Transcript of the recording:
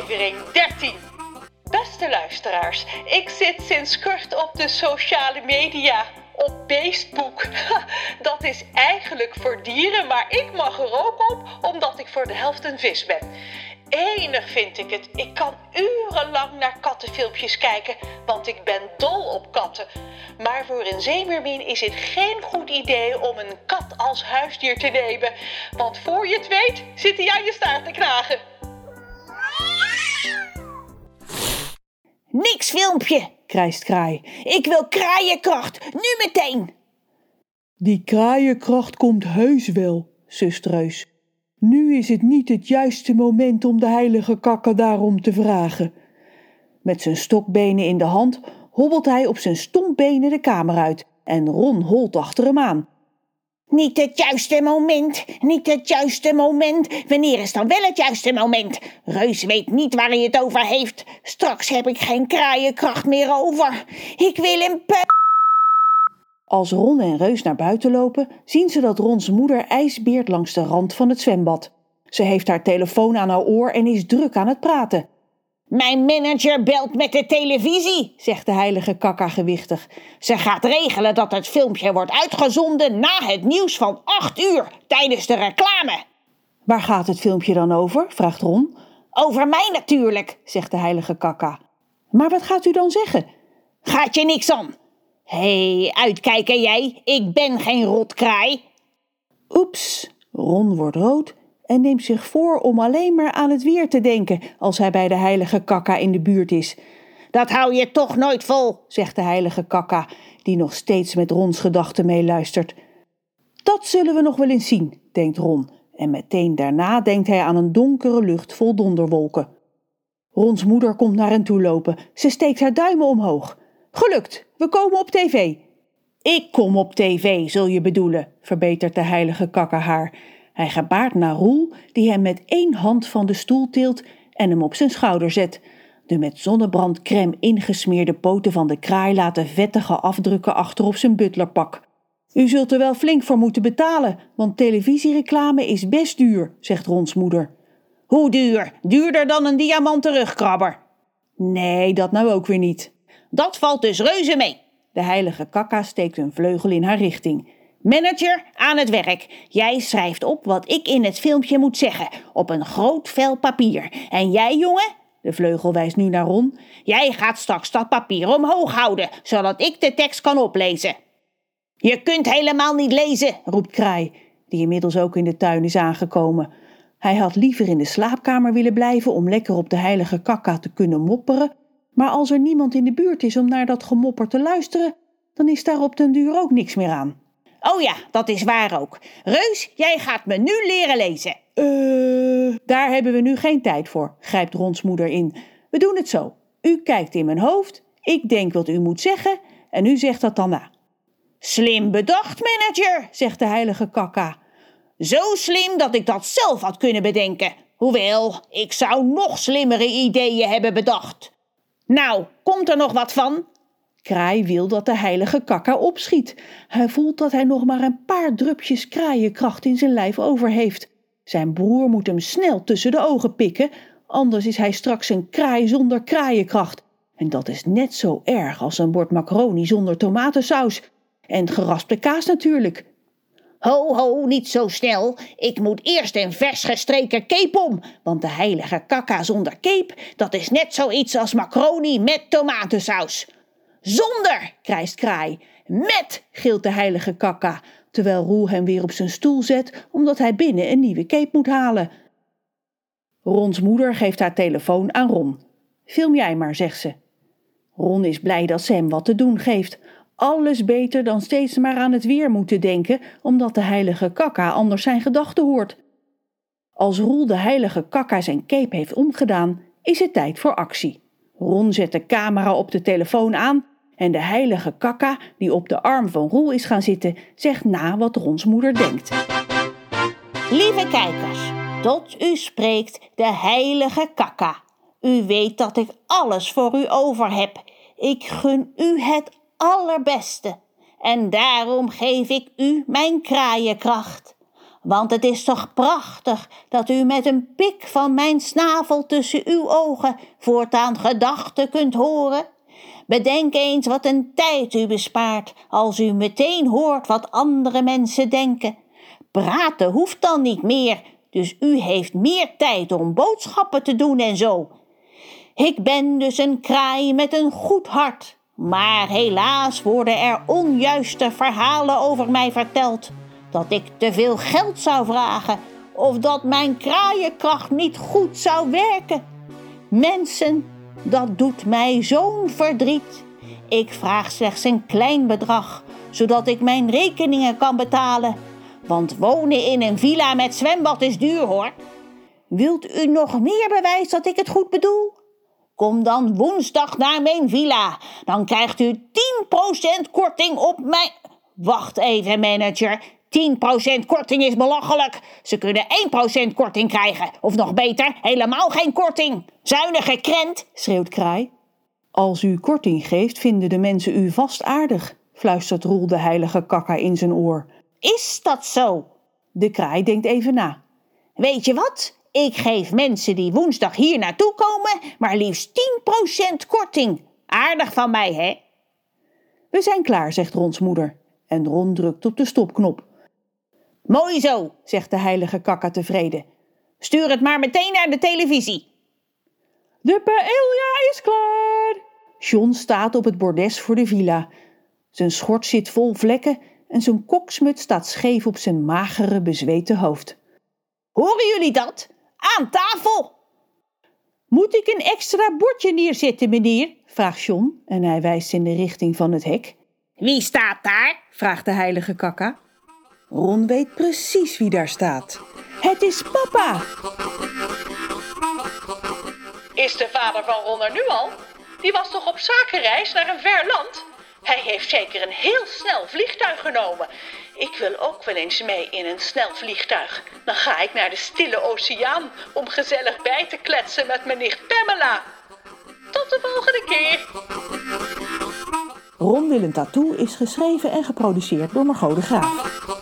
aflevering 13. Beste luisteraars, ik zit sinds kort op de sociale media. Op Beestboek. Dat is eigenlijk voor dieren, maar ik mag er ook op omdat ik voor de helft een vis ben. Enig vind ik het. Ik kan urenlang naar kattenfilmpjes kijken, want ik ben dol op katten. Maar voor een zeemermin is het geen goed idee om een kat als huisdier te nemen. Want voor je het weet, zit hij aan je staart te knagen. Niks filmpje, krijst Kraai. Ik wil kraaienkracht, nu meteen. Die kraaienkracht komt heus wel, zust Reus. Nu is het niet het juiste moment om de heilige kakker daarom te vragen. Met zijn stokbenen in de hand hobbelt hij op zijn stompbenen de kamer uit en Ron holt achter hem aan. Niet het juiste moment, niet het juiste moment. Wanneer is dan wel het juiste moment? Reus weet niet waar hij het over heeft. Straks heb ik geen kraaienkracht meer over. Ik wil een pe... Als Ron en Reus naar buiten lopen, zien ze dat Rons moeder ijsbeert langs de rand van het zwembad. Ze heeft haar telefoon aan haar oor en is druk aan het praten. Mijn manager belt met de televisie, zegt de heilige kakka gewichtig. Ze gaat regelen dat het filmpje wordt uitgezonden na het nieuws van 8 uur tijdens de reclame. Waar gaat het filmpje dan over? vraagt Ron. Over mij natuurlijk, zegt de heilige kakka. Maar wat gaat u dan zeggen? Gaat je niks aan. Hé, hey, uitkijken jij, ik ben geen rotkraai. Oeps, Ron wordt rood en neemt zich voor om alleen maar aan het weer te denken als hij bij de heilige kakka in de buurt is. Dat hou je toch nooit vol, zegt de heilige kakka, die nog steeds met Rons gedachten meeluistert. Dat zullen we nog wel eens zien, denkt Ron, en meteen daarna denkt hij aan een donkere lucht vol donderwolken. Rons moeder komt naar hen toe lopen. Ze steekt haar duimen omhoog. Gelukt, we komen op tv. Ik kom op tv, zul je bedoelen, verbetert de heilige kakka haar. Hij gebaart naar Roel, die hem met één hand van de stoel tilt en hem op zijn schouder zet. De met zonnebrandcrème ingesmeerde poten van de kraai laten vettige afdrukken achter op zijn butlerpak. U zult er wel flink voor moeten betalen, want televisiereclame is best duur, zegt Rons moeder. Hoe duur? Duurder dan een diamanten rugkrabber. Nee, dat nou ook weer niet. Dat valt dus reuze mee. De heilige kakka steekt een vleugel in haar richting. Manager, aan het werk. Jij schrijft op wat ik in het filmpje moet zeggen, op een groot vel papier. En jij, jongen, de vleugel wijst nu naar Ron, jij gaat straks dat papier omhoog houden, zodat ik de tekst kan oplezen. Je kunt helemaal niet lezen, roept Kraai, die inmiddels ook in de tuin is aangekomen. Hij had liever in de slaapkamer willen blijven om lekker op de heilige kakka te kunnen mopperen, maar als er niemand in de buurt is om naar dat gemopper te luisteren, dan is daar op den duur ook niks meer aan. Oh ja, dat is waar ook. Reus, jij gaat me nu leren lezen. Eh, daar hebben we nu geen tijd voor, grijpt Rons moeder in. We doen het zo. U kijkt in mijn hoofd, ik denk wat u moet zeggen en u zegt dat dan na. Slim bedacht, manager, zegt de heilige kakka. Zo slim dat ik dat zelf had kunnen bedenken. Hoewel, ik zou nog slimmere ideeën hebben bedacht. Nou, komt er nog wat van? Kraai wil dat de heilige kakka opschiet. Hij voelt dat hij nog maar een paar drupjes kraaienkracht in zijn lijf over heeft. Zijn broer moet hem snel tussen de ogen pikken, anders is hij straks een kraai zonder kraaienkracht. En dat is net zo erg als een bord macaroni zonder tomatensaus. En geraspte kaas natuurlijk. Ho, ho, niet zo snel. Ik moet eerst een vers gestreken cape om, want de heilige kakka zonder cape, dat is net zoiets als macaroni met tomatensaus. Zonder, krijst Kraai. Met, gilt de heilige kakka, terwijl Roel hem weer op zijn stoel zet, omdat hij binnen een nieuwe cape moet halen. Rons moeder geeft haar telefoon aan Ron. Film jij maar, zegt ze. Ron is blij dat ze hem wat te doen geeft. Alles beter dan steeds maar aan het weer moeten denken, omdat de heilige kakka anders zijn gedachten hoort. Als Roel de heilige kakka zijn cape heeft omgedaan, is het tijd voor actie. Ron zet de camera op de telefoon aan en de heilige kakka, die op de arm van Roel is gaan zitten, zegt na wat Rons moeder denkt. Lieve kijkers, tot u spreekt de heilige kakka. U weet dat ik alles voor u over heb. Ik gun u het allerbeste. En daarom geef ik u mijn kraaienkracht. Want het is toch prachtig dat u met een pik van mijn snavel tussen uw ogen voortaan gedachten kunt horen. Bedenk eens wat een tijd u bespaart als u meteen hoort wat andere mensen denken. Praten hoeft dan niet meer, dus u heeft meer tijd om boodschappen te doen en zo. Ik ben dus een kraai met een goed hart, maar helaas worden er onjuiste verhalen over mij verteld. Dat ik te veel geld zou vragen of dat mijn kraaienkracht niet goed zou werken. Mensen, dat doet mij zo'n verdriet. Ik vraag slechts een klein bedrag, zodat ik mijn rekeningen kan betalen. Want wonen in een villa met zwembad is duur hoor. Wilt u nog meer bewijs dat ik het goed bedoel? Kom dan woensdag naar mijn villa. Dan krijgt u 10% korting op mijn. Wacht even, manager. 10% korting is belachelijk. Ze kunnen 1% korting krijgen. Of nog beter, helemaal geen korting. Zuinige krent, schreeuwt Kraai. Als u korting geeft, vinden de mensen u vast aardig, fluistert Roel de heilige kakka in zijn oor. Is dat zo? De kraai denkt even na. Weet je wat? Ik geef mensen die woensdag hier naartoe komen maar liefst 10% korting. Aardig van mij, hè? We zijn klaar, zegt Rons moeder. En Ron drukt op de stopknop. Mooi zo, zegt de heilige kakka tevreden. Stuur het maar meteen naar de televisie. De paella is klaar. John staat op het bordes voor de villa. Zijn schort zit vol vlekken en zijn koksmut staat scheef op zijn magere, bezweten hoofd. Horen jullie dat? Aan tafel! Moet ik een extra bordje neerzetten, meneer? vraagt John en hij wijst in de richting van het hek. Wie staat daar? vraagt de heilige kakka. Ron weet precies wie daar staat. Het is papa! Is de vader van Ron er nu al? Die was toch op zakenreis naar een ver land? Hij heeft zeker een heel snel vliegtuig genomen. Ik wil ook wel eens mee in een snel vliegtuig. Dan ga ik naar de stille oceaan om gezellig bij te kletsen met mijn nicht Pamela. Tot de volgende keer. Ron Willem Tattoo is geschreven en geproduceerd door Margot de Graaf.